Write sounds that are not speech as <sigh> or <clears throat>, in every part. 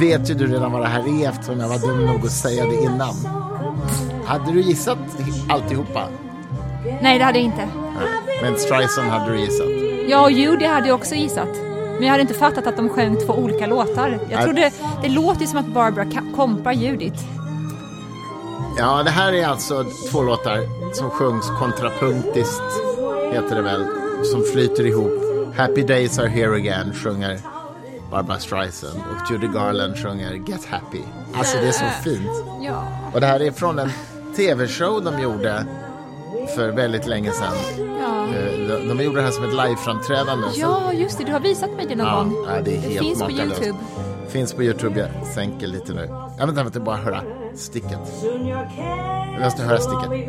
Vet ju du redan vad det här är eftersom jag var dum nog att säga det innan. Hade du gissat alltihopa? Nej, det hade jag inte. Men Streisand hade du gissat. Ja, och Judy hade jag också gissat. Men jag hade inte fattat att de sjöng två olika låtar. Jag Nej. trodde, det låter ju som att Barbara kompar Judith. Ja, det här är alltså två låtar som sjungs kontrapunktiskt, heter det väl, som flyter ihop. Happy Days Are Here Again sjunger Barbara Streisand och Judy Garland sjunger Get Happy. Alltså det är så fint. Ja. Och det här är från en tv-show de gjorde för väldigt länge sedan. Ja. Eh, De, de gjorde det här som ett liveframträdande. ja, just det. Du har visat mig det någon Ja, gång. ja, det helt finns på makalöst. Youtube. Finns på Youtube. Jag sänker lite nu. Jag vänta, vänta, bara höra sticket. Jag måste höra sticket.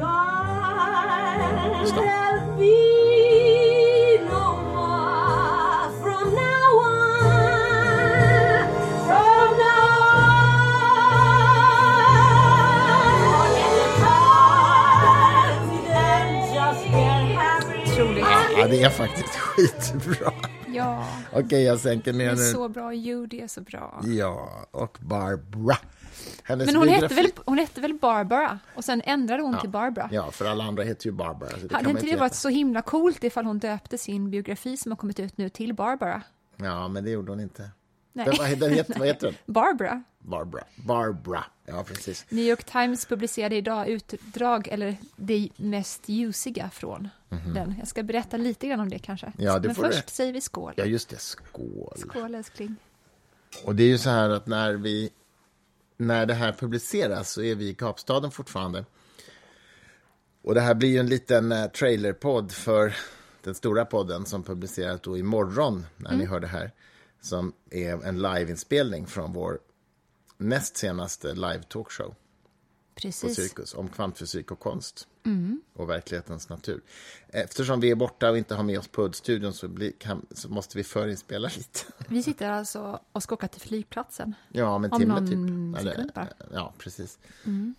Stopp. Ja, det är faktiskt <laughs> skitbra. Ja, Okej, jag sänker det ner är nu. så bra. Judy är så bra. Ja, och Barbara. Hennes Men hon hette, väl, hon hette väl Barbara? Och sen ändrade hon till Barbara. Ja, för alla andra heter ju Barbara. Så det Hade inte det varit så himla coolt ifall hon döpte sin biografi som har kommit ut nu till Barbara? Ja, men det gjorde hon inte. Nej. Den, vad, den heter, vad heter den? Barbara. Barbara. Barbara. Ja, precis. New York Times publicerade idag utdrag, eller det mest ljusiga från den. Jag ska berätta lite grann om det kanske. Ja, det Men först du. säger vi skål. Ja, just det. Skål. Skål älskling. Och det är ju så här att när vi när det här publiceras så är vi i Kapstaden fortfarande. Och det här blir ju en liten eh, trailerpodd för den stora podden som publiceras då imorgon när ni hör det här. Som är en liveinspelning från vår näst senaste live talkshow på. Cirkus om kvantfysik och konst och verklighetens natur. Eftersom vi är borta och inte har med oss puddstudion så, kan, så måste vi förinspela <laughs> lite. Vi sitter alltså och ska åka till flygplatsen. Ja, om en Om timme någon typ. Eller, ja, precis.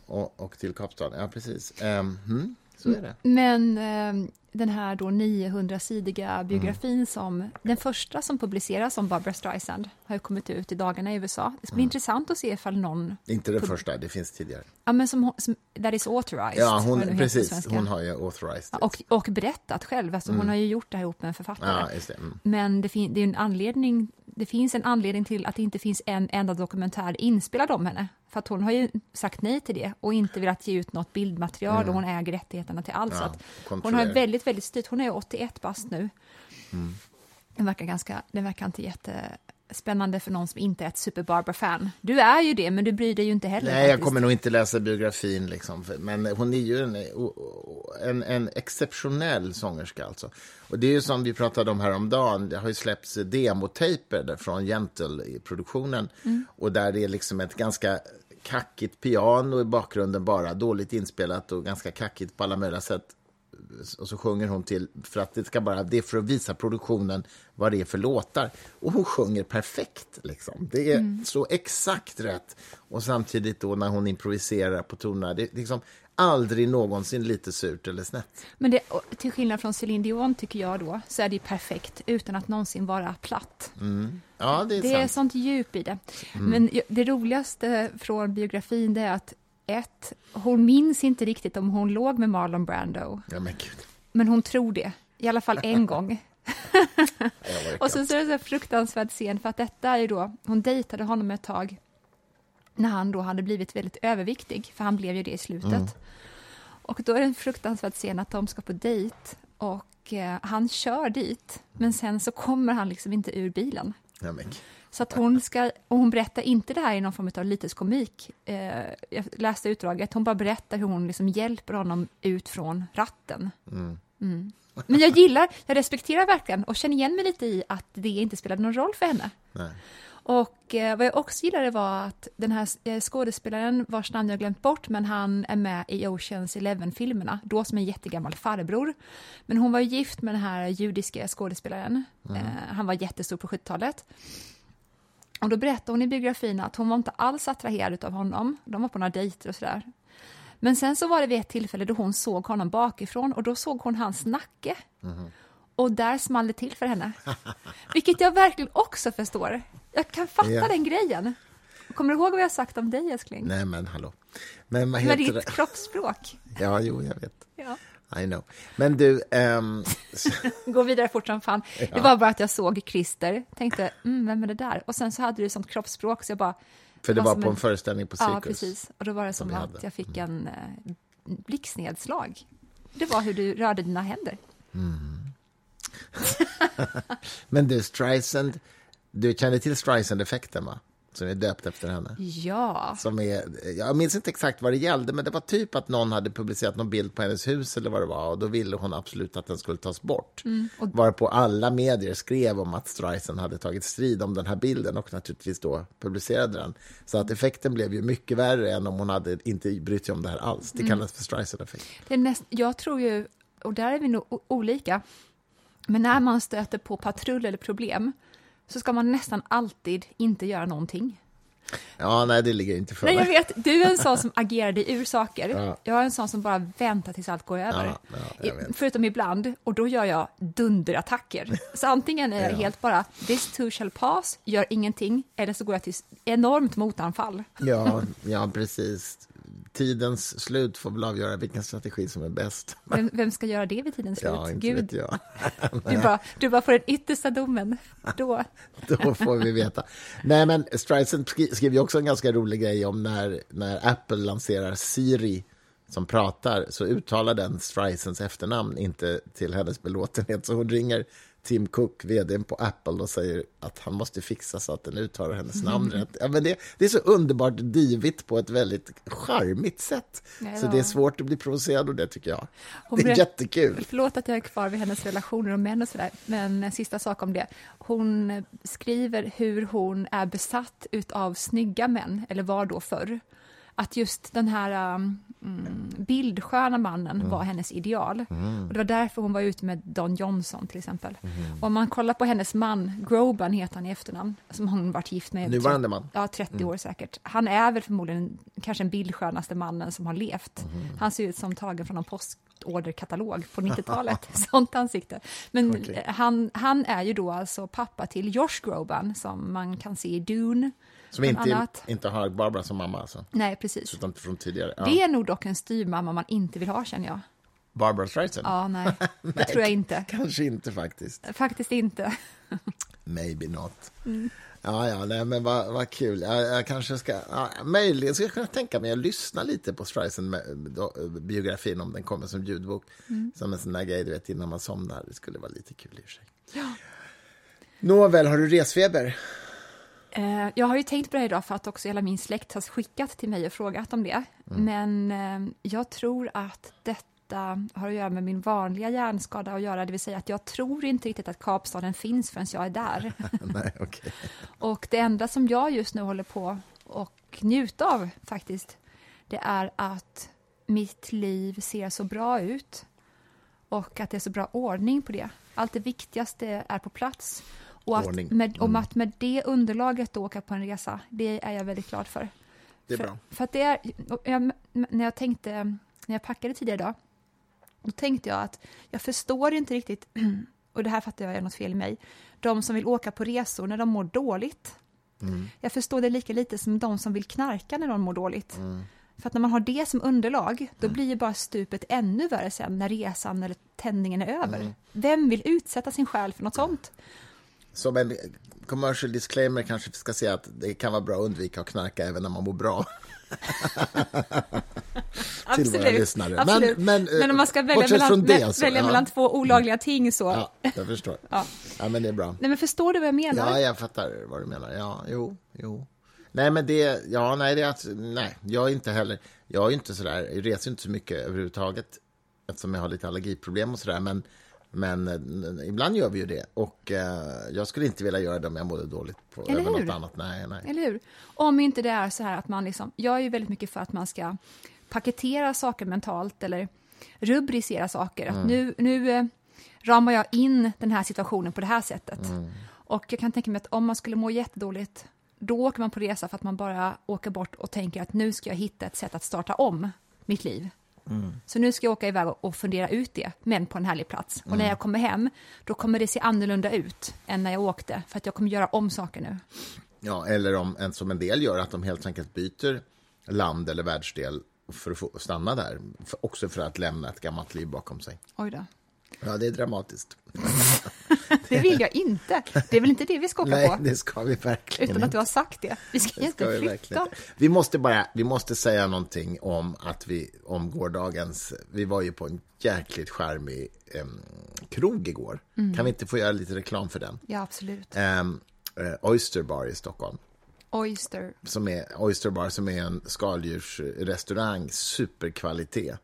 Och, och till Kapstaden. Ja, precis. Um, mm, så är det. Men eh, den här då 900-sidiga Mm. biografin som den första som publiceras om Barbara Streisand har kommit ut i dagarna i USA. Det ska bli intressant att se ifall någon, Inte den första, det finns tidigare. ja men som, som that is authorized. Ja, hon, precis. Hon har ju authorized och, och berättat själv, alltså hon har ju gjort det här ihop med en författare. Ja, det. Mm. Men det, det, är en anledning, det finns en anledning till att det inte finns en enda dokumentär inspelad om henne. För att hon har ju sagt nej till det och inte velat ge ut något bildmaterial och hon äger rättigheterna till allt. Mm. Ja, hon har väldigt, väldigt styrt. Hon är 81 bast nu. Mm. Den verkar, ganska, den verkar inte jättespännande för någon som inte är ett Super Barbara-fan. Du är ju det, men du bryr dig ju inte heller. Nej, jag faktiskt. kommer nog inte läsa biografin, liksom, men hon är ju en, en, en exceptionell sångerska. Alltså. Och det är ju som vi pratade om häromdagen, det har ju släppts demotejper från Gentle i produktionen och där det är liksom ett ganska kackigt piano i bakgrunden bara, dåligt inspelat och ganska kackigt på alla möjliga sätt. Och så sjunger hon till, för att det ska bara, det är för att visa produktionen vad det är för låtar. Och hon sjunger perfekt, liksom. Det är så exakt rätt. Och samtidigt då när hon improviserar på tonerna, det är liksom aldrig någonsin lite surt eller snett. Men det, till skillnad från Céline Dion tycker jag då, så är det perfekt utan att någonsin vara platt. Ja, det är Det är sant. sånt djup i det. Men ju- det roligaste från biografin är att ett, hon minns inte riktigt om hon låg med Marlon Brando, Ja, men men hon tror det. I alla fall en gång. <laughs> <laughs> Och sen så är det här fruktansvärd scen, för att detta är då, hon dejtade honom ett tag när han då hade blivit väldigt överviktig, för han blev ju det i slutet. Och då är det en fruktansvärd scen att de ska på dejt och eh, han kör dit, men sen så kommer han liksom inte ur bilen. Ja, Så att hon ska, och hon berättar inte det här i någon form av lyteskomik. Eh, jag läste utdraget, hon bara berättar hur hon liksom hjälper honom ut från ratten. Mm. Men jag gillar, jag respekterar verkligen och känner igen mig lite i att det inte spelade någon roll för henne. nej. Och eh, vad jag också gillade var att den här eh, skådespelaren, vars namn jag glömt bort, men han är med i Oceans Eleven-filmerna, då som en jättegammal farbror. Men hon var gift med den här judiska skådespelaren. Eh, han var jättestor på 70-talet. Och då berättade hon i biografin att hon var inte alls attraherad av honom. De var på några dejter och sådär. Men sen så var det vid ett tillfälle då hon såg honom bakifrån och då såg hon hans nacke. Och där small det till för henne. <laughs> Vilket jag verkligen också förstår. Jag kan fatta Ja. den grejen. Kommer du ihåg vad jag sagt om dig, älskling? Nej, men hallå. Men vad Med heter ditt det? kroppsspråk. Ja, jo, jag vet. Ja. I know. Men du, ehm, <laughs> Gå vidare fort som fan. Det var bara att jag såg Christer, tänkte, mm, vem är det där? Och sen så hade du sånt kroppsspråk, så jag bara... för det var var som på en- föreställning på Cirkus. Ja, precis. Och då var det som vi att jag fick en eh, blixtnedslag. Det var hur du rörde dina händer. <laughs> Men du, Streisand, du känner till Streisand-effekten, va? Som är döpt efter henne. Ja. Som är, jag minns inte exakt vad det gällde, men det var typ att någon hade publicerat någon bild på hennes hus eller vad det var och då ville hon absolut att den skulle tas bort. Mm, och- Varpå alla medier skrev om att Streisand hade tagit strid om den här bilden och naturligtvis då publicerade den. Så att effekten blev ju mycket värre än om hon hade inte brytt sig om det här alls. Mm. Det kallas för Streisand-effekt. Näst, jag tror ju, och där är vi nog olika, men när man stöter på patrull eller problem så ska man nästan alltid inte göra någonting. Ja, nej, det ligger inte för Nej, jag mig. vet, du är en sån som agerar dig ur saker. Ja. Jag är en sån som bara väntar tills allt går över. Ja, ja, jag. Förutom ibland, och då gör jag dunderattacker. Så antingen är jag Ja. helt bara, this too shall pass, gör ingenting, eller så går jag till enormt motanfall. Ja, ja, precis. Tidens slut får väl avgöra vilken strategi som är bäst. <laughs> Vem, vem ska göra det vid tidens slut? Ja, inte Gud, vet jag. <laughs> du bara, du bara får den yttersta domen. Då. <laughs> Då får vi veta. Nej, men Streisand skri- skrev ju också en ganska rolig grej om när, när Apple lanserar Siri som pratar, så uttalar den Streisands efternamn inte till hennes belåtenhet. Så hon ringer Tim Cook, vd på Apple, och säger att han måste fixa så att den uttalar hennes namn rätt. Ja, men det, det är så underbart divigt på ett väldigt charmigt sätt. Så det är svårt att bli provocerad av det, tycker jag. Hon det är jättekul. Förlåt att jag är kvar vid hennes relationer och män och sådär, men en sista sak om det. Hon skriver hur hon är besatt av snygga män, eller var då förr. Att just den här um, mm, bildsköna mannen var hennes ideal. Och det var därför hon var ute med Don Johnson till exempel. Och om man kollar på hennes man, Groban heter han i efternamn, som hon varit gift med. i över Nuvarande man. Ja, 30 år säkert. Han är väl förmodligen kanske den bildskönaste mannen som har levt. Han ser ut som tagen från någon postorderkatalog på <laughs> 90-talet. Sånt ansikte. Men eh, han, han är ju då alltså pappa till Josh Groban som man kan se i Dune. Som inte, annat. inte har Barbara som mamma, alltså. Nej, precis. utan från tidigare. Ja. Det är nog dock en styvmamma man inte vill ha, känner jag. Barbara Streisand? Ja, nej, <laughs> det tror jag inte. Kanske inte faktiskt. Faktiskt inte. <laughs> Maybe not. Mm. Ja, ja, nej, men vad, vad kul. Jag, jag kanske ska, ja, möjligen ska jag kunna tänka mig att lyssna lite på Streisand-biografin om den kommer som ljudbok. Mm. Som en sån där grej, du vet, innan man somnar. Det skulle vara lite kul i och för sig. Nåväl, har du resfeber? Eh, Jag har ju tänkt på det idag för att också hela min släkt har skickat till mig och frågat om det. Men eh, jag tror att detta har att göra med min vanliga hjärnskada att göra, det vill säga att jag tror inte riktigt att Kapstaden finns förrän jag är där. <laughs> nej, okej. Och det enda som jag just nu håller på och njuta av faktiskt, det är att mitt liv ser så bra ut och att det är så bra ordning på det. Allt det viktigaste är på plats. Och att, med, om att med det underlaget då åka på en resa, det är jag väldigt glad för. Det är för, bra. För att det är, jag, när jag tänkte, när jag packade tidigare idag, då tänkte jag att jag förstår inte riktigt, <clears throat> och det här fattar jag är något fel i mig, de som vill åka på resor när de mår dåligt. Mm. Jag förstår det lika lite som de som vill knarka när de mår dåligt. För att när man har det som underlag, då blir ju bara stupet ännu värre sen när resan eller tändningen är över. Vem vill utsätta sin själ för något sånt? Som en commercial disclaimer kanske vi ska säga att det kan vara bra att undvika att knarka även när man mår bra. <laughs> till våra lyssnare. Men- absolut. men, eh, men om man ska välja, bortsett mellan, det vä- så, välja ja. mellan två olagliga ting så... Ja, jag förstår. <laughs> Ja. Ja, men det är bra. Nej, men förstår du vad jag menar? Ja, jag fattar vad du menar. Ja, jo, jo. Nej, men det, ja, nej, det är att, nej, jag är inte heller, jag är inte sådär, jag reser inte så mycket överhuvudtaget eftersom jag har lite allergiproblem och sådär, men, men eh, ibland gör vi ju det och eh, jag skulle inte vilja göra det om jag mådde dåligt på, Eller över hur? något annat. Nej, nej. Eller hur? Om inte det är så här att man liksom, jag är ju väldigt mycket för att man ska paketera saker mentalt eller rubricera saker. Att nu nu eh, ramar jag in den här situationen på det här sättet. Och jag kan tänka mig att om man skulle må jättedåligt, då åker man på resa för att man bara åker bort och tänker att nu ska jag hitta ett sätt att starta om mitt liv. Så nu ska jag åka iväg och- fundera ut det, men på en härlig plats. Och när jag kommer hem, då kommer det se annorlunda ut än när jag åkte, för att jag kommer göra om saker nu. Ja, eller om, som en del gör, att de helt enkelt byter land eller världsdel för att få stanna där. Också för att lämna ett gammalt liv bakom sig. Oj då. Ja, det är dramatiskt. <laughs> Det vill jag inte. Det är väl inte det vi ska åka Nej, på? det ska vi verkligen Utan att du har sagt det. Vi ska Det inte ska vi flytta. inte. Vi måste bara, vi måste säga någonting om att vi, om gårdagens, vi var ju på en jäkligt charmig em, krog igår. Mm. Kan vi inte få göra lite reklam för den? Ja, absolut. Um, Oyster Bar i Stockholm. Oyster. Som är, Oyster Bar som är en skaldjursrestaurang, superkvalitet.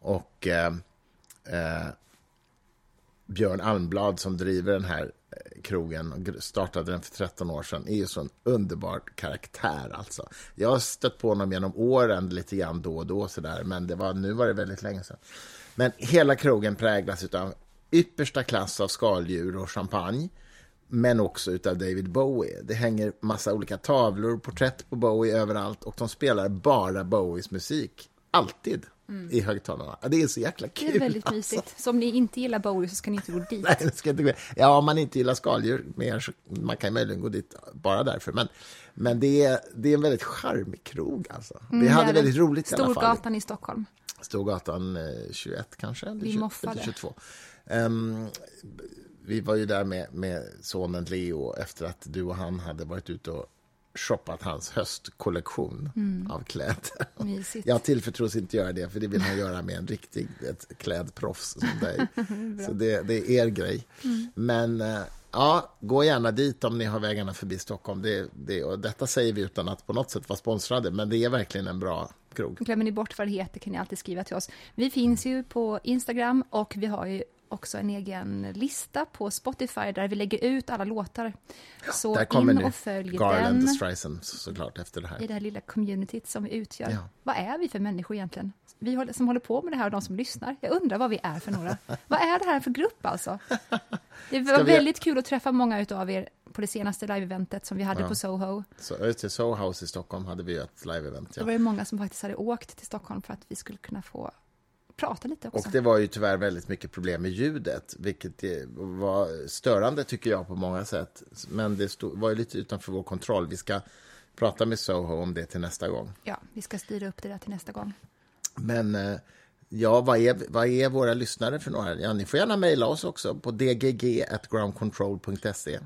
Och eh, eh, Björn Almblad som driver den här eh, krogen och startade den för 13 år sedan är ju så en underbar karaktär alltså. Jag har stött på honom genom åren lite grann då och då sådär, men det var, nu var det väldigt länge sedan. Men hela krogen präglas av yppersta klass av skaldjur och champagne men också utav David Bowie. Det hänger massa olika tavlor, och porträtt på Bowie överallt och de spelar bara Bowies musik. Alltid i högtalarna. Det är så jäkla kul. Mm. Det är väldigt alltså. mysigt. Så om ni inte gillar Bowie så ska ni inte gå dit. Nej, det ska inte gå. Ja, om man inte gillar skaldjur mer så man kan möjligen gå dit bara därför. Men, men det, är, det är en väldigt charmig krog alltså. Vi Mm, hade väldigt roligt i alla fall. Storgatan i Stockholm. Storgatan eh, 21 kanske? Eller Vi 20 moffade. eller 22. Ehm, vi var ju där med, med sonen Leo efter att du och han hade varit ute och shoppat hans höstkollektion av kläder. Mm. Mysigt. Jag tillförtros inte göra det, för det vill han göra med en riktig ett klädproffs som dig. <laughs> Så det, det är er grej. Mm. Men eh, ja, gå gärna dit om ni har vägarna förbi Stockholm. Det, det, och detta säger vi utan att på något sätt vara sponsrade, men det är verkligen en bra krog. Glömmer ni bort vad det heter kan ni alltid skriva till oss. Vi finns ju på Instagram och vi har ju också en egen lista på Spotify där vi lägger ut alla låtar. Så Där kommer in och följ Garland och den Streisand såklart efter det här. i det här lilla communityt som vi utgör. Ja. Vad är vi för människor egentligen? Vi som håller på med det här och de som lyssnar. Jag undrar vad vi är för några. <laughs> vad är det här för grupp alltså? <laughs> Det var vi- väldigt kul att träffa många utav er på det senaste live-eventet som vi hade Ja. på Soho. Så just till Soho House i Stockholm hade vi ju ett live-event. Ja. var det många som faktiskt hade åkt till Stockholm för att vi skulle kunna få prata lite också. Och det var ju tyvärr väldigt mycket problem med ljudet, vilket var störande tycker jag på många sätt. Men det stod, var ju lite utanför vår kontroll. Vi ska prata med Soho om det till nästa gång. Ja, vi ska styra upp det där till nästa gång. Men eh, ja, vad är, vad är våra lyssnare för några? Ja, ni får gärna mejla oss också på dgg.groundcontrol.se.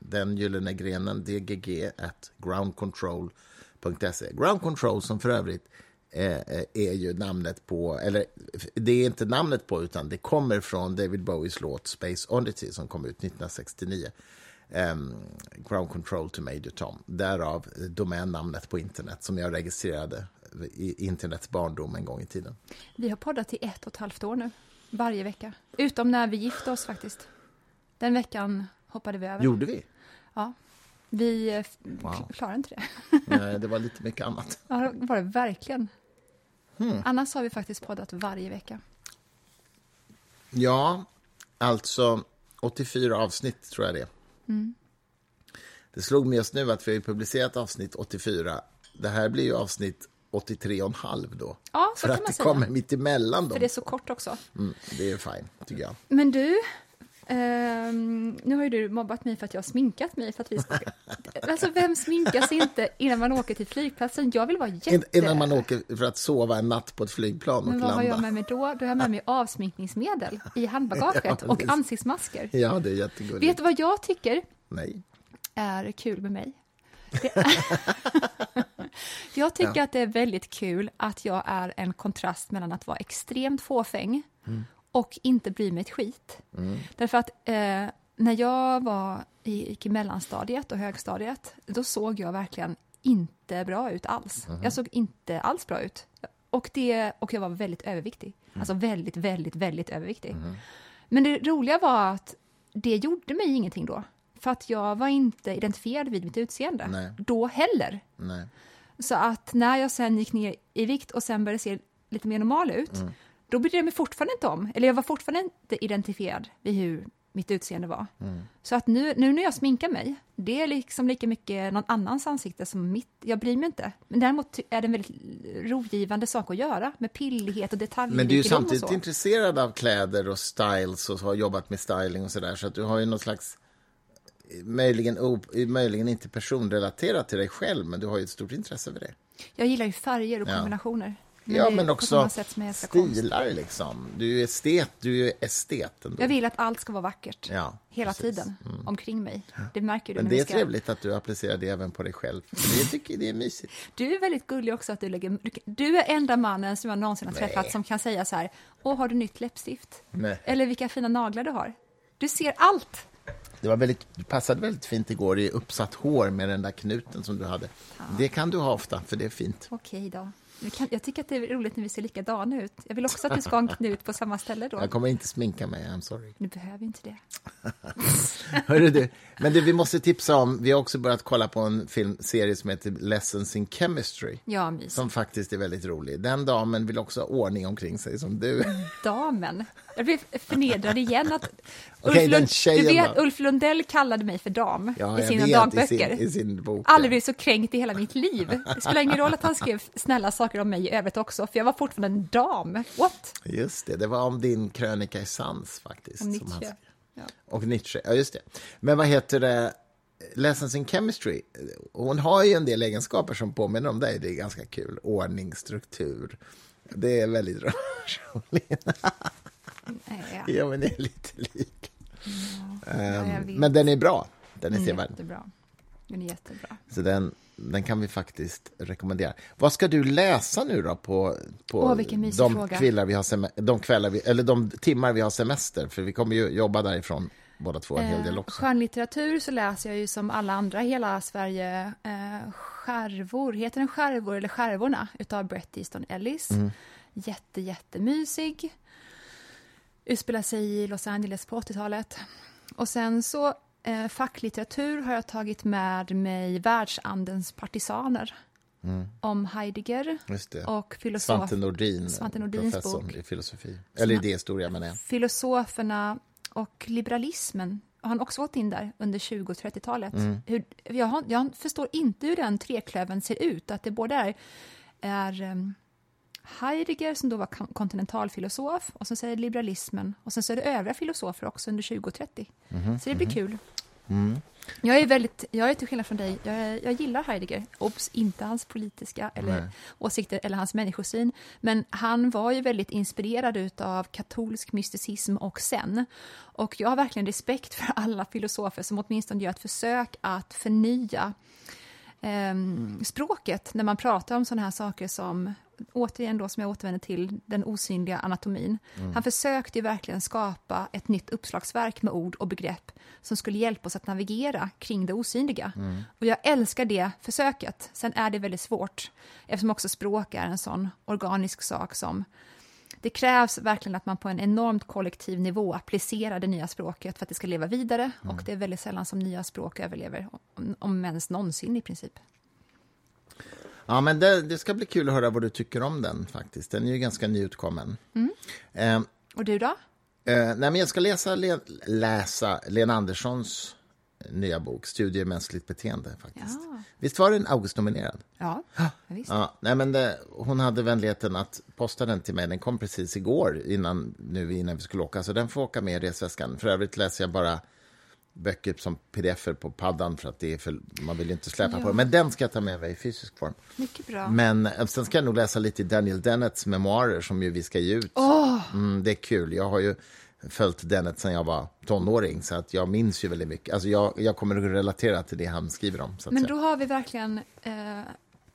Den gyllene grenen, dgg.groundcontrol.se. Ground Control som för övrigt är ju namnet på, eller det är inte namnet på utan det kommer från David Bowies låt Space Oddity som kom ut 1969. Um, ground Control to Major Tom. Därav eh, domännamnet på internet som jag registrerade i internets barndom en gång i tiden. Vi har poddat i ett och ett halvt år nu, varje vecka. Utom när vi gifte oss faktiskt. Den veckan hoppade vi över. Gjorde vi? Ja. Vi eh, Wow. klarade inte det. <laughs> Nej, det var lite mycket annat. Ja, det var det verkligen. Hmm. Annars har vi faktiskt poddat varje vecka. Ja, alltså 84 avsnitt tror jag det. Mm. Det slog mig just nu att vi har publicerat avsnitt 84. Det här blir ju avsnitt 83,5 då. Ja, För att det säga. kommer mitt emellan För dem. det är så kort också. Mm, det är fine, tycker jag. Men du, ehm, nu har ju du mobbat mig för att jag har sminkat mig. För att vi ska... Alltså vem sminkar sig inte innan man åker till flygplatsen? Jag vill vara jätte... In- Innan man åker för att sova en natt på ett flygplan och Men vad har landa. jag med mig då? Då har jag med mig avsminkningsmedel i handbagaget <laughs> Ja, och är- ansiktsmasker. Ja, det är jättegulligt. Vet du vad jag tycker Nej. är kul med mig? <laughs> Jag tycker att det är väldigt kul att jag är en kontrast mellan att vara extremt fåfäng och inte bry mig ett skit. Därför att eh, när jag var i, i mellanstadiet och högstadiet, då såg jag verkligen inte bra ut alls. Jag såg inte alls bra ut. Och, det, och jag var väldigt överviktig. Alltså väldigt, väldigt, väldigt överviktig. Men det roliga var att det gjorde mig ingenting då. För att jag var inte identifierad vid mitt utseende. Nej. Då heller. Nej. Så att när jag sen gick ner i vikt och sen började se lite mer normal ut, då brydde jag mig fortfarande inte om, eller jag var fortfarande inte identifierad vid hur mitt utseende var. Så att nu, nu när jag sminkar mig, det är liksom lika mycket någon annans ansikte som mitt, jag bryr mig inte. Men däremot är det en väldigt rogivande sak att göra, med pillighet och Men du är ju samtidigt intresserad av kläder och styles och har jobbat med styling och sådär. Så att du har ju någon slags möjligen, möjligen inte personrelaterat till dig själv, men du har ju ett stort intresse för det. Jag gillar ju färger och kombinationer. ja, är men också stilar liksom. Du är estet, du är estet ändå. Jag vill att allt ska vara vackert. Ja, hela precis. tiden. Omkring mig. Det märker du Men det är ska... trevligt att du applicerar det även på dig själv. Det tycker det är mysigt. Du är väldigt gullig också att du lägger... du- Du är enda mannen som jag någonsin har Nej. träffat som kan säga så här, åh, har du nytt läppstift? Nej. Eller vilka fina naglar du har. Du ser allt. Det var väldigt, det passade väldigt fint igår i uppsatt hår med den där knuten som du hade. Det kan du ha ofta, för det är fint. Okej då. Jag, kan, jag tycker att det är roligt när vi ser likadana ut. Jag vill också att du ska ha en knut på samma ställe då. Jag kommer inte sminka mig, I'm sorry. Du behöver inte det. <laughs> Hörru du, men du, vi måste tipsa om, vi har också börjat kolla på en filmserie som heter Lessons in Chemistry. Ja, mys. Som faktiskt är väldigt rolig. Den damen vill också ha ordning omkring sig som du. Damen. Jag blev förnedrad igen att <laughs> Okej, Ulf, Lund, du vet, då? Ulf Lundell kallade mig för dam Ja, i sina vet, dagböcker. I sin, i sin bok. Aldrig blivit så kränkt i hela mitt liv. Det spelar ingen roll att han skrev snälla saker om mig i övrigt också, för jag var fortfarande en dam. What? Just det, det var om din krönika i Sans faktiskt. Om Nietzsche. Ja. Och Nietzsche, ja just det. Men vad heter det? Lessons in Chemistry, hon har ju en del egenskaper som påminner om dig. Det är ganska kul. Ordning, struktur. Det är väldigt <laughs> roligt. Ja, ja, men det är lite lik. ja, vet. men den är bra. Den är sevärd. jättebra. Den är jättebra. Så den, den kan vi faktiskt rekommendera. Vad ska du läsa nu då på, på Åh, de, kvällar vi har sem- de, kvällar vi, eller de timmar vi har semester? För vi kommer ju jobba därifrån båda två en hel del Eh, också. skönlitteratur så läser jag ju som alla andra i hela Sverige eh, Skärvor, heter den Skärvor eller Skärvorna utav Bret Easton Ellis. Mm. Jätte, jättemysig. Utspelar sig i Los Angeles på 80-talet. Och sen så eh, facklitteratur har jag tagit med mig Världsandens partisaner. Om Heidegger och filosof, Svante Nordin, Svante Nordins professorn bok. i filosofi. Eller idéhistoria menar jag. filosoferna och liberalismen har han också gått in där under 20 och 30-talet. Mm. Hur, jag, jag förstår inte hur den treklöven ser ut, att det både är, är um, Heidegger som då var kon- kontinentalfilosof och sen så är det liberalismen och sen så är det övriga filosofer också under 20 och 30. Mhm, Så det blir kul. Mm. Jag är väldigt, jag är till skillnad från dig, jag, jag gillar Heidegger. Obs, inte hans politiska eller Nej. åsikter eller hans människosyn. Men han var ju väldigt inspirerad av katolsk mysticism och sen. Och jag har verkligen respekt för alla filosofer som åtminstone gör ett försök att förnya ehm, språket när man pratar om sådana här saker som, återigen då som jag återvänder till, den osynliga anatomin. Han försökte ju verkligen skapa ett nytt uppslagsverk med ord och begrepp som skulle hjälpa oss att navigera kring det osynliga. Och jag älskar det försöket. Sen är det väldigt svårt, eftersom också språk är en sån organisk sak som det krävs verkligen att man på en enormt kollektiv nivå applicerar det nya språket för att det ska leva vidare och det är väldigt sällan som nya språk överlever, om, om ens någonsin i princip. Ja, men det, det ska bli kul att höra vad du tycker om den faktiskt. Den är ju ganska nyutkommen. Mm. Eh, Och du då? Eh, nej, men jag ska läsa, le, läsa Lena Anderssons nya bok, Studier i mänskligt beteende. faktiskt. Ja. Visst var den Augustnominerad? Ja, visst. Ja, nej, men det, hon hade vänligheten att posta den till mig. Den kom precis igår, innan, nu innan vi skulle åka. Så den får åka med i resväskan. För övrigt läser jag bara böcker som pdf för paddan för att det är för, man vill ju inte släpa Ja. på den. Men den ska jag ta med mig i fysisk form. Mycket bra. Men eh, sen ska jag nog läsa lite Daniel Dennets memoarer som ju vi ska ge ut. Åh, Mm, det är kul. Jag har ju följt Dennett sen jag var tonåring, så att jag minns ju väldigt mycket. Alltså jag, jag kommer att relatera till det han skriver om. Men då har vi verkligen eh,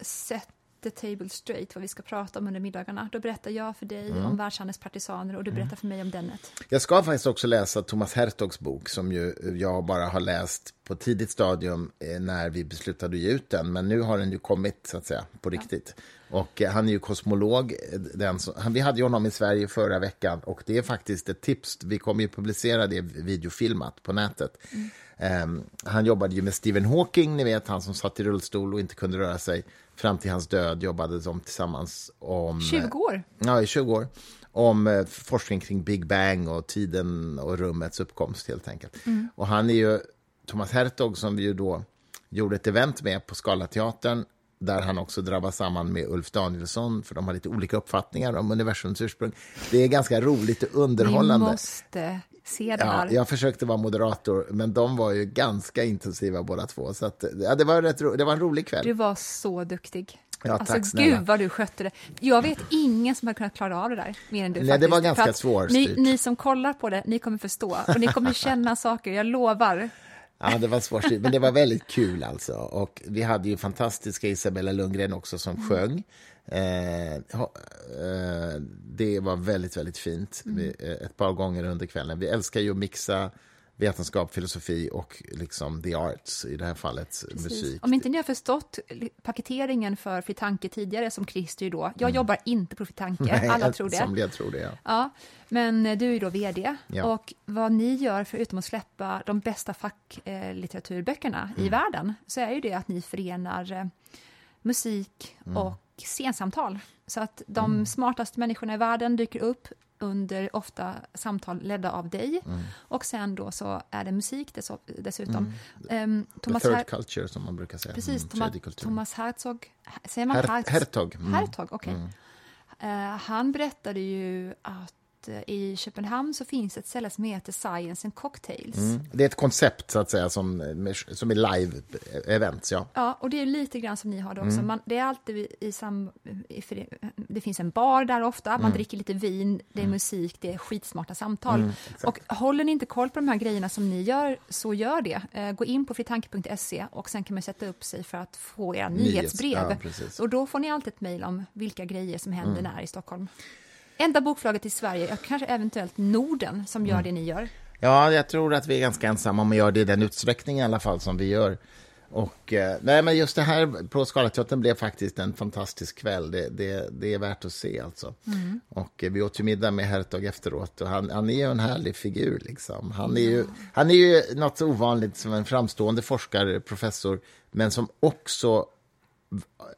sett the table straight, vad vi ska prata om under middagarna. Då berättar jag för dig Mm. om världshandelns partisaner och du berättar för mig om Dennet. Jag ska faktiskt också läsa Thomas Hertogs bok som ju jag bara har läst på tidigt stadium eh, när vi beslutade att ge ut den. Men nu har den ju kommit så att säga på riktigt. Och eh, han är ju kosmolog. eh, Den som, vi hade ju honom i Sverige förra veckan och det är faktiskt ett tips. Vi kommer ju publicera det videofilmat på nätet. Ehm, han jobbade ju med Stephen Hawking, ni vet han som satt i rullstol och inte kunde röra sig. Fram till hans död jobbade de tillsammans om... 20 år. Ja, i 20 år. Om eh, forskning kring Big Bang och tiden och rummets uppkomst helt enkelt. Och han är ju Thomas Hertog som vi ju då gjorde ett event med på Scalateatern där han också drabbas samman med Ulf Danielsson för de har lite olika uppfattningar om universums ursprung. Det är ganska roligt och Vi underhållande. måste se det Ja, här. jag försökte vara moderator, men de var ju ganska intensiva båda två. Så att, ja, det, var rätt ro, det var en rolig kväll. Du var så duktig. Ja, alltså, tack snälla. gud vad du skötte det. Jag vet ingen som har kunnat klara av det där mer än du. Nej, faktiskt. det var ganska svårstyrt. Ni, ni som kollar på det, ni kommer förstå och ni kommer känna saker, jag lovar. Ja, det var svårt, men det var väldigt kul alltså. Och vi hade ju fantastiska Isabella Lundgren också som Mm. sjöng. Eh, eh, det var väldigt, väldigt fint Mm. vi, eh, ett par gånger under kvällen. Vi älskar ju att mixa vetenskap, filosofi och liksom the arts, i det här fallet musik. Om inte ni har förstått paketeringen för Fri Tanke tidigare, som Christer då, jag jobbar inte på Fri Tanke, Mm. Nej, alla tror det. Somliga tror det, ja. Ja, men du är då VD Ja. och vad ni gör förutom att släppa de bästa facklitteraturböckerna Mm. i världen så är ju det att ni förenar eh, musik Mm. och scensamtal. Så att de smartaste människorna i världen dyker upp under ofta samtal ledda av dig Mm. och sen då så är det musik dess, dessutom. Ehm, The Thomas, third Her- culture, som man brukar säga. precis, Mm, Thomas. Thomas Herzog, säger man Her- Herz- Hertog. Mm. Hertog, okej. Eh, han berättade ju att eh, i Köpenhamn så finns ett ställe som heter Science and Cocktails. Mm. Det är ett koncept, så att säga, som, med- som är live-events, ja. Ja, och det är lite grann som ni har det också. Mm. Man, det är alltid i sam... Det finns en bar där ofta, Mm. man dricker lite vin, det är musik, det är skitsmarta samtal. och håller ni inte koll på de här grejerna som ni gör, så gör det. Eh, gå in på fritanke.se och sen kan man sätta upp sig för att få era Nyhets- nyhetsbrev. ja, precis. och då får ni alltid ett mejl om vilka grejer som händer Mm. när i Stockholm. Enda bokförlaget i Sverige, kanske eventuellt Norden, som Mm. gör det ni gör. Ja, jag tror att vi är ganska ensamma om att göra det i den utsträckning i alla fall som vi gör. Och, eh, nej, men just det här på Scalateatern blev faktiskt en fantastisk kväll. Det, det, det är värt att se alltså. Och eh, vi åt ju middag med Hertog efteråt och han, han är ju en härlig figur liksom. Han är ju, han är ju något så ovanligt som en framstående forskare, professor, men som också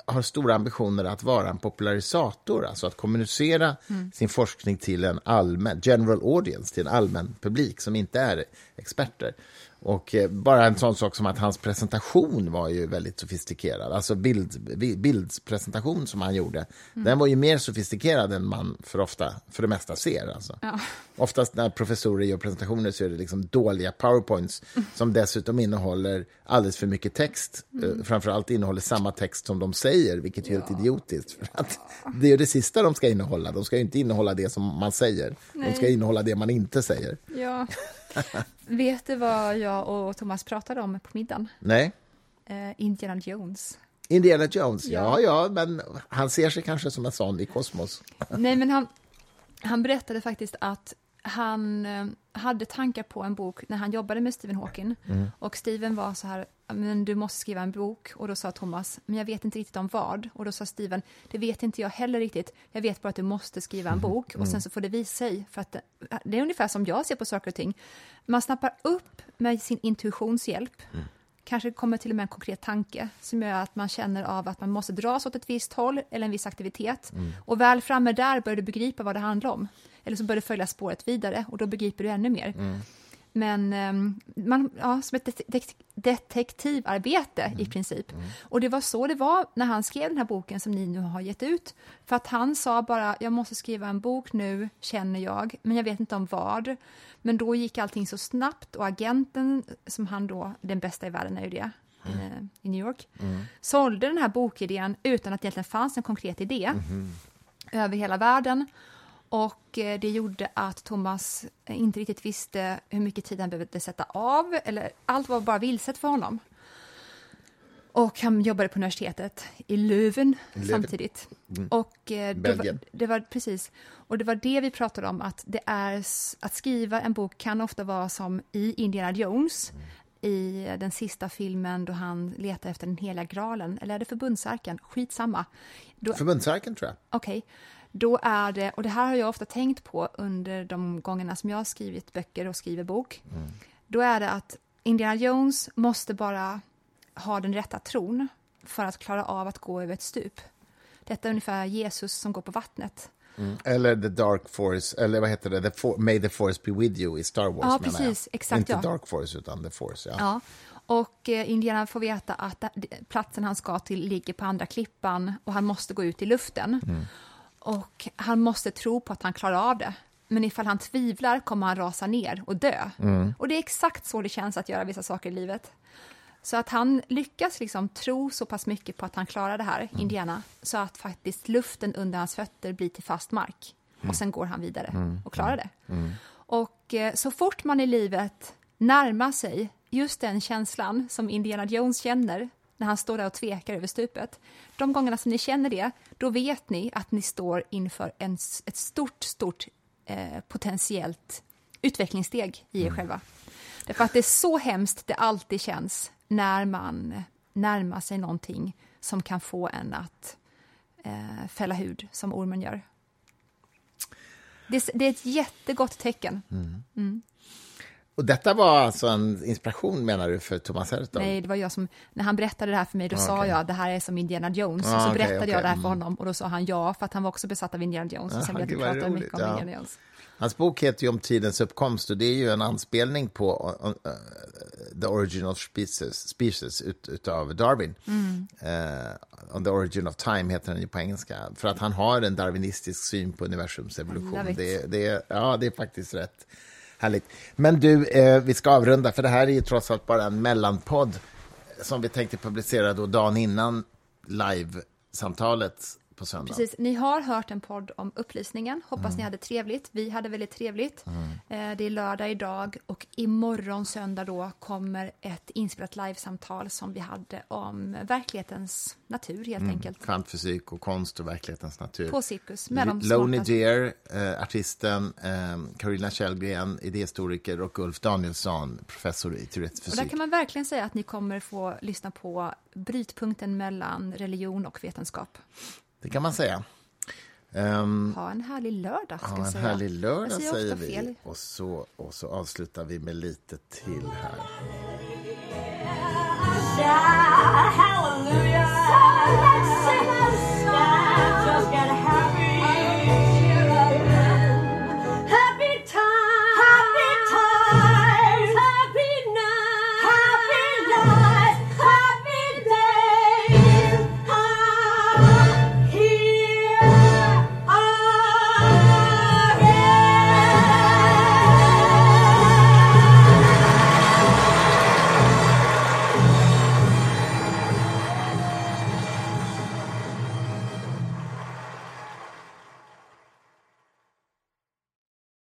har stora ambitioner att vara en popularisator, alltså att kommunicera sin forskning till en allmän, general audience, till en allmän publik som inte är experter. Och eh, bara en sån sak som att hans presentation var ju väldigt sofistikerad, alltså bild, bi- bildspresentation som han gjorde, den var ju mer sofistikerad än man för ofta, för det mesta ser. Alltså. Ja. Oftast när professorer gör presentationer så är det liksom dåliga powerpoints som dessutom innehåller alldeles för mycket text. Mm. Framförallt innehåller samma text som de säger, vilket är helt idiotiskt. För att det är det sista de ska innehålla. De ska ju inte innehålla det som man säger. De ska Nej. innehålla det man inte säger. Ja. <laughs> Vet du vad jag och Thomas pratade om på middagen? Nej? Eh, Indiana Jones. Indiana Jones, ja. Ja. ja, men han ser sig kanske som en sån i kosmos. <laughs> Nej, men han, han berättade faktiskt att han eh, hade tankar på en bok när han jobbade med Stephen Hawking. Och Stephen var så här, men du måste skriva en bok. Och då sa Thomas, men jag vet inte riktigt om vad. Och då sa Stephen, det vet inte jag heller riktigt. Jag vet bara att du måste skriva en bok och sen så får det visa sig. För att det, det är ungefär som jag ser på saker och ting. Man snappar upp med sin intuitionshjälp. Kanske kommer till och med en konkret tanke som gör att man känner av att man måste dras åt ett visst håll eller en viss aktivitet. Och väl framme där börjar du begripa vad det handlar om. Eller så börjar du följa spåret vidare och då begriper du ännu mer. Men ehm, man, ja, som ett detek- detektivarbete i princip. Och det var så det var när han skrev den här boken som ni nu har gett ut. För att han sa bara, jag måste skriva en bok nu, känner jag, men jag vet inte om vad. Men då gick allting så snabbt och agenten, som han då, den bästa i världen är ju det, eh, i New York, sålde den här bokidén utan att det egentligen fanns en konkret idé över hela världen. Och eh, det gjorde att Thomas eh, inte riktigt visste hur mycket tid han behövde sätta av. Eller allt var bara vilset för honom. Och han jobbade på universitetet i Leuven. samtidigt. Och eh, det, var, det var precis. Och det var det vi pratade om, att det är att skriva en bok kan ofta vara som i Indiana Jones i den sista filmen då han letar efter den heliga graalen, eller är det förbundsarken? Skitsamma. Då, Förbundsarken, tror jag. Okej, då är det, och det här har jag ofta tänkt på under de gångerna som jag har skrivit böcker och skriver bok. Då är det att Indiana Jones måste bara ha den rätta tron för att klara av att gå över ett stup. Detta är ungefär Jesus som går på vattnet. Eller The Dark Force, eller vad heter det? The For- May the Force be with you i Star Wars, Ja, precis. Exakt, Inte ja. Dark Force, utan The Force, ja. Ja. Och eh, Indiana får veta att det- platsen han ska till ligger på andra klippan och han måste gå ut i luften. Och han måste tro på att han klarar av det. men ifall han tvivlar kommer han rasa ner och dö. Och det är exakt så det känns att göra vissa saker i livet. Så att han lyckas liksom tro så pass mycket på att han klarar det här, Indiana, så att faktiskt luften under hans fötter blir till fast mark. Och sen går han vidare och klarar det. Och eh, så fort man i livet närmar sig just den känslan som Indiana Jones känner när han står där och tvekar över stupet. De gångerna som ni känner det, då vet ni att ni står inför en, ett stort, stort eh, potentiellt utvecklingssteg i er själva. Därför att det är så hemskt det alltid känns när man närmar sig någonting som kan få en att eh, fälla hud, som ormen gör. Det, det är ett jättegott tecken. Och detta var alltså en inspiration, menar du, för Thomas Hertog? Nej, det var jag som, när han berättade det här för mig, då sa okej. jag det här är som Indiana Jones. Ah, och så okej, berättade jag okej, det här för mm. honom och då sa han ja, för att han var också besatt av Indiana Jones. Och sen Jaha, blev vi mycket om ja. Indiana Jones. Hans bok heter ju Om tidens uppkomst och det är ju en anspelning på uh, uh, The Origin of Species, species ut, utav Darwin. Mm. Eh, on the Origin of Time heter den ju på engelska. För att han har en darwinistisk syn på universums evolution. Det, det, ja, det är faktiskt rätt härligt. Men du, eh, vi ska avrunda, för det här är ju trots allt bara en mellanpodd eh, som vi tänkte publicera då dagen innan live-samtalet på söndag. Precis, ni har hört en podd om upplysningen. Hoppas Mm. ni hade trevligt. Vi hade väldigt trevligt. Eh, Det är lördag idag och imorgon söndag då kommer ett inspelat livesamtal som vi hade om verklighetens natur helt enkelt. Kvantfysik och konst och verklighetens natur. På Cirkus med de Deer, eh, artisten, eh, Carolina Kjellgren, idéhistoriker och Ulf Danielsson, professor i teoretisk Och där fysik. kan man verkligen säga att ni kommer få lyssna på brytpunkten mellan religion och vetenskap. Det kan man säga. Ehm, Ha en härlig lördag, ska jag en säga. härlig lördag, Jag säger säger vi. fel. Och så, och så avslutar vi med lite till här. Hallelujah.